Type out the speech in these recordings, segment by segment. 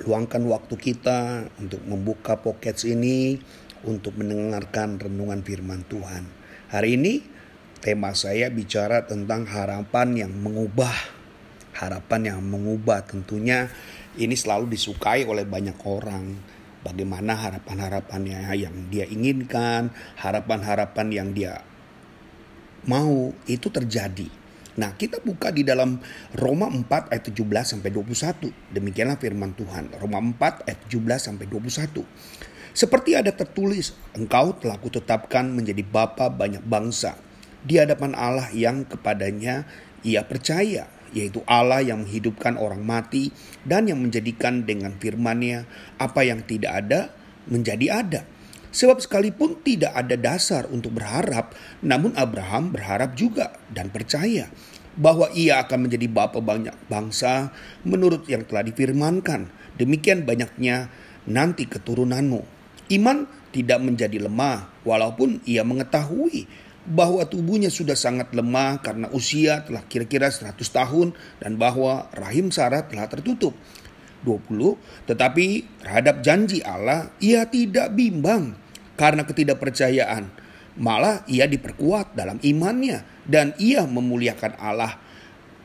luangkan waktu kita untuk membuka pocket ini untuk mendengarkan renungan firman Tuhan. Hari ini tema saya bicara tentang harapan yang mengubah. Harapan yang mengubah tentunya ini selalu disukai oleh banyak orang. Bagaimana harapan-harapannya yang dia inginkan, harapan-harapan yang dia mau itu terjadi Nah, kita buka di dalam Roma 4 ayat 17 sampai 21. Demikianlah firman Tuhan. Roma 4 ayat 17 sampai 21. Seperti ada tertulis, engkau telah kutetapkan menjadi bapa banyak bangsa di hadapan Allah yang kepadanya ia percaya, yaitu Allah yang menghidupkan orang mati dan yang menjadikan dengan firman-Nya apa yang tidak ada menjadi ada. Sebab sekalipun tidak ada dasar untuk berharap, namun Abraham berharap juga dan percaya bahwa ia akan menjadi bapa banyak bangsa menurut yang telah difirmankan. Demikian banyaknya nanti keturunanmu. Iman tidak menjadi lemah walaupun ia mengetahui bahwa tubuhnya sudah sangat lemah karena usia telah kira-kira 100 tahun dan bahwa rahim Sarah telah tertutup. 20. Tetapi terhadap janji Allah ia tidak bimbang karena ketidakpercayaan. Malah ia diperkuat dalam imannya dan ia memuliakan Allah.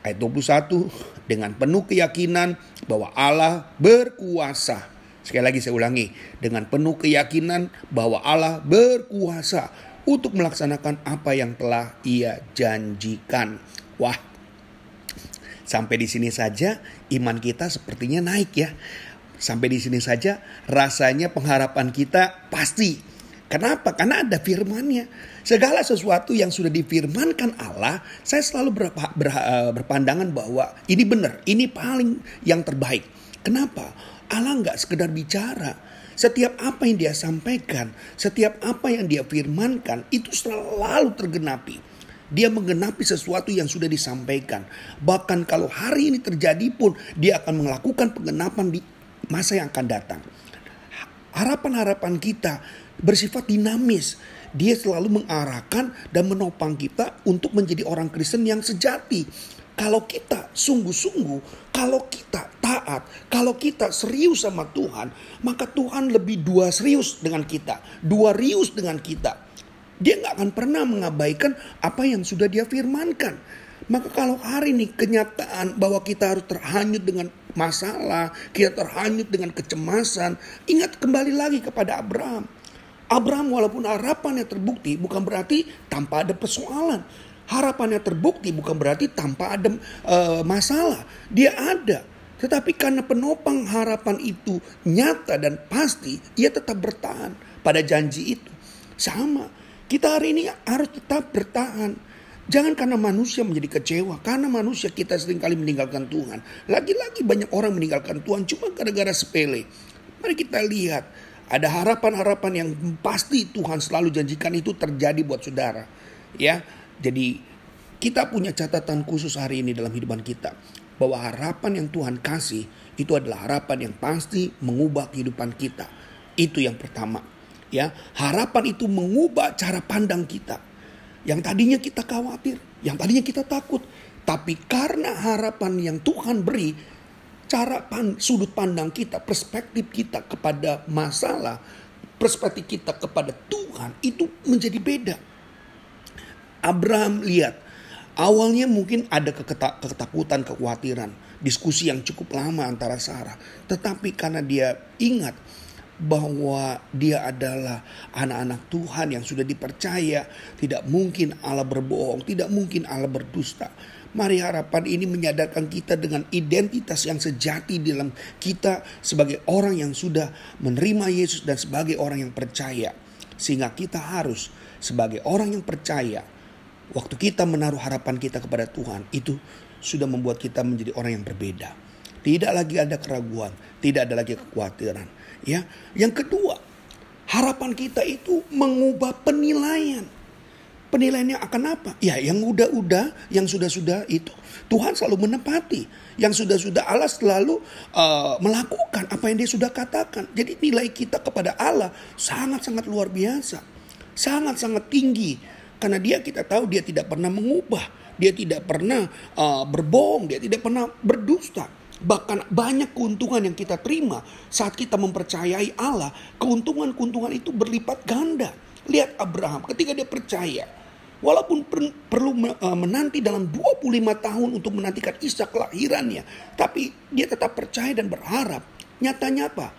Ayat 21 dengan penuh keyakinan bahwa Allah berkuasa. Sekali lagi saya ulangi, dengan penuh keyakinan bahwa Allah berkuasa untuk melaksanakan apa yang telah ia janjikan. Wah, sampai di sini saja iman kita sepertinya naik ya. Sampai di sini saja rasanya pengharapan kita pasti Kenapa? Karena ada firmannya. Segala sesuatu yang sudah difirmankan Allah, saya selalu ber, ber, eh, berpandangan bahwa ini benar, ini paling yang terbaik. Kenapa? Allah nggak sekedar bicara. Setiap apa yang dia sampaikan, setiap apa yang dia firmankan, itu selalu tergenapi. Dia menggenapi sesuatu yang sudah disampaikan. Bahkan kalau hari ini terjadi pun, dia akan melakukan penggenapan di masa yang akan datang. Harapan-harapan kita bersifat dinamis. Dia selalu mengarahkan dan menopang kita untuk menjadi orang Kristen yang sejati. Kalau kita sungguh-sungguh, kalau kita taat, kalau kita serius sama Tuhan, maka Tuhan lebih dua serius dengan kita, dua rius dengan kita. Dia nggak akan pernah mengabaikan apa yang sudah dia firmankan. Maka kalau hari ini kenyataan bahwa kita harus terhanyut dengan masalah, kita terhanyut dengan kecemasan, ingat kembali lagi kepada Abraham. Abraham walaupun harapannya terbukti bukan berarti tanpa ada persoalan. Harapannya terbukti bukan berarti tanpa ada uh, masalah. Dia ada. Tetapi karena penopang harapan itu nyata dan pasti, ia tetap bertahan pada janji itu. Sama, kita hari ini harus tetap bertahan. Jangan karena manusia menjadi kecewa, karena manusia kita sering kali meninggalkan Tuhan. Lagi-lagi banyak orang meninggalkan Tuhan cuma gara-gara sepele. Mari kita lihat ada harapan-harapan yang pasti Tuhan selalu janjikan itu terjadi buat saudara. Ya, jadi kita punya catatan khusus hari ini dalam hidupan kita bahwa harapan yang Tuhan kasih itu adalah harapan yang pasti mengubah kehidupan kita. Itu yang pertama. Ya, harapan itu mengubah cara pandang kita. Yang tadinya kita khawatir, yang tadinya kita takut, tapi karena harapan yang Tuhan beri, cara pan, sudut pandang kita, perspektif kita kepada masalah, perspektif kita kepada Tuhan itu menjadi beda. Abraham lihat, awalnya mungkin ada ketakutan, kekhawatiran, diskusi yang cukup lama antara Sarah. Tetapi karena dia ingat bahwa dia adalah anak-anak Tuhan yang sudah dipercaya, tidak mungkin Allah berbohong, tidak mungkin Allah berdusta Mari harapan ini menyadarkan kita dengan identitas yang sejati dalam kita sebagai orang yang sudah menerima Yesus dan sebagai orang yang percaya. Sehingga kita harus sebagai orang yang percaya, waktu kita menaruh harapan kita kepada Tuhan, itu sudah membuat kita menjadi orang yang berbeda. Tidak lagi ada keraguan, tidak ada lagi kekhawatiran. Ya, yang kedua, harapan kita itu mengubah penilaian. Penilaiannya akan apa? Ya yang udah-udah, yang sudah-sudah itu Tuhan selalu menepati. Yang sudah-sudah Allah selalu uh, melakukan apa yang dia sudah katakan. Jadi nilai kita kepada Allah sangat-sangat luar biasa. Sangat-sangat tinggi. Karena dia kita tahu dia tidak pernah mengubah. Dia tidak pernah uh, berbohong. Dia tidak pernah berdusta. Bahkan banyak keuntungan yang kita terima saat kita mempercayai Allah. Keuntungan-keuntungan itu berlipat ganda. Lihat Abraham ketika dia percaya Walaupun per, perlu uh, menanti dalam 25 tahun untuk menantikan Isa kelahirannya. Tapi dia tetap percaya dan berharap. Nyatanya apa?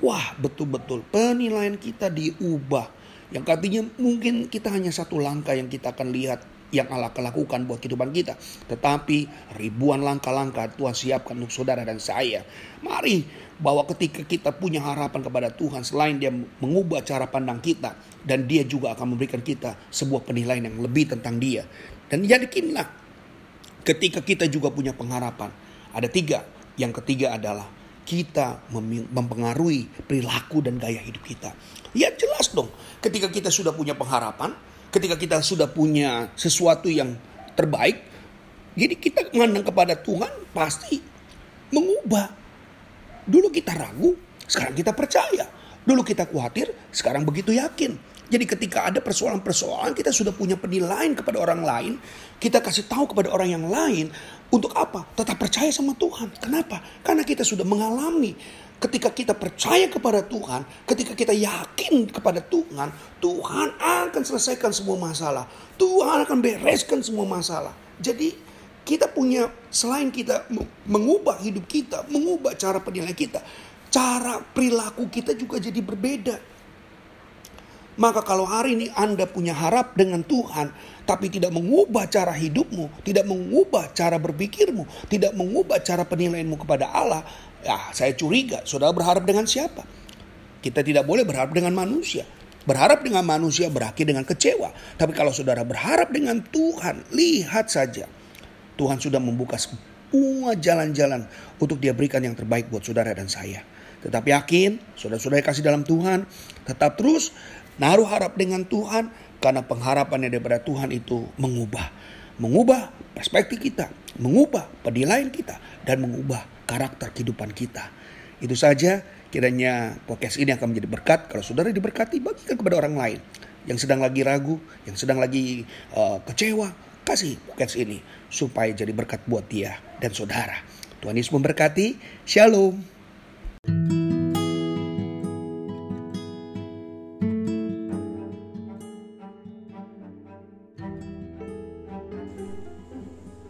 Wah betul-betul penilaian kita diubah. Yang artinya mungkin kita hanya satu langkah yang kita akan lihat yang Allah lakukan buat kehidupan kita. Tetapi ribuan langkah-langkah Tuhan siapkan untuk saudara dan saya. Mari bahwa ketika kita punya harapan kepada Tuhan selain dia mengubah cara pandang kita dan dia juga akan memberikan kita sebuah penilaian yang lebih tentang dia. Dan yakinlah ketika kita juga punya pengharapan. Ada tiga. Yang ketiga adalah kita mempengaruhi perilaku dan gaya hidup kita. Ya jelas dong ketika kita sudah punya pengharapan ketika kita sudah punya sesuatu yang terbaik, jadi kita mengandang kepada Tuhan pasti mengubah. Dulu kita ragu, sekarang kita percaya. Dulu kita khawatir, sekarang begitu yakin. Jadi ketika ada persoalan-persoalan kita sudah punya penilaian kepada orang lain, kita kasih tahu kepada orang yang lain untuk apa? Tetap percaya sama Tuhan. Kenapa? Karena kita sudah mengalami ketika kita percaya kepada Tuhan, ketika kita yakin kepada Tuhan, Tuhan akan selesaikan semua masalah. Tuhan akan bereskan semua masalah. Jadi kita punya selain kita mengubah hidup kita, mengubah cara penilaian kita, cara perilaku kita juga jadi berbeda. Maka kalau hari ini Anda punya harap dengan Tuhan, tapi tidak mengubah cara hidupmu, tidak mengubah cara berpikirmu, tidak mengubah cara penilaianmu kepada Allah, Ya, saya curiga, saudara berharap dengan siapa? Kita tidak boleh berharap dengan manusia. Berharap dengan manusia berakhir dengan kecewa. Tapi kalau saudara berharap dengan Tuhan, lihat saja. Tuhan sudah membuka semua jalan-jalan untuk dia berikan yang terbaik buat saudara dan saya. Tetap yakin, saudara-saudara kasih dalam Tuhan. Tetap terus naruh harap dengan Tuhan. Karena pengharapannya daripada Tuhan itu mengubah. Mengubah perspektif kita. Mengubah penilaian kita. Dan mengubah karakter kehidupan kita. Itu saja kiranya podcast ini akan menjadi berkat. Kalau saudara diberkati, bagikan kepada orang lain. Yang sedang lagi ragu, yang sedang lagi uh, kecewa, kasih podcast ini. Supaya jadi berkat buat dia dan saudara. Tuhan Yesus memberkati. Shalom.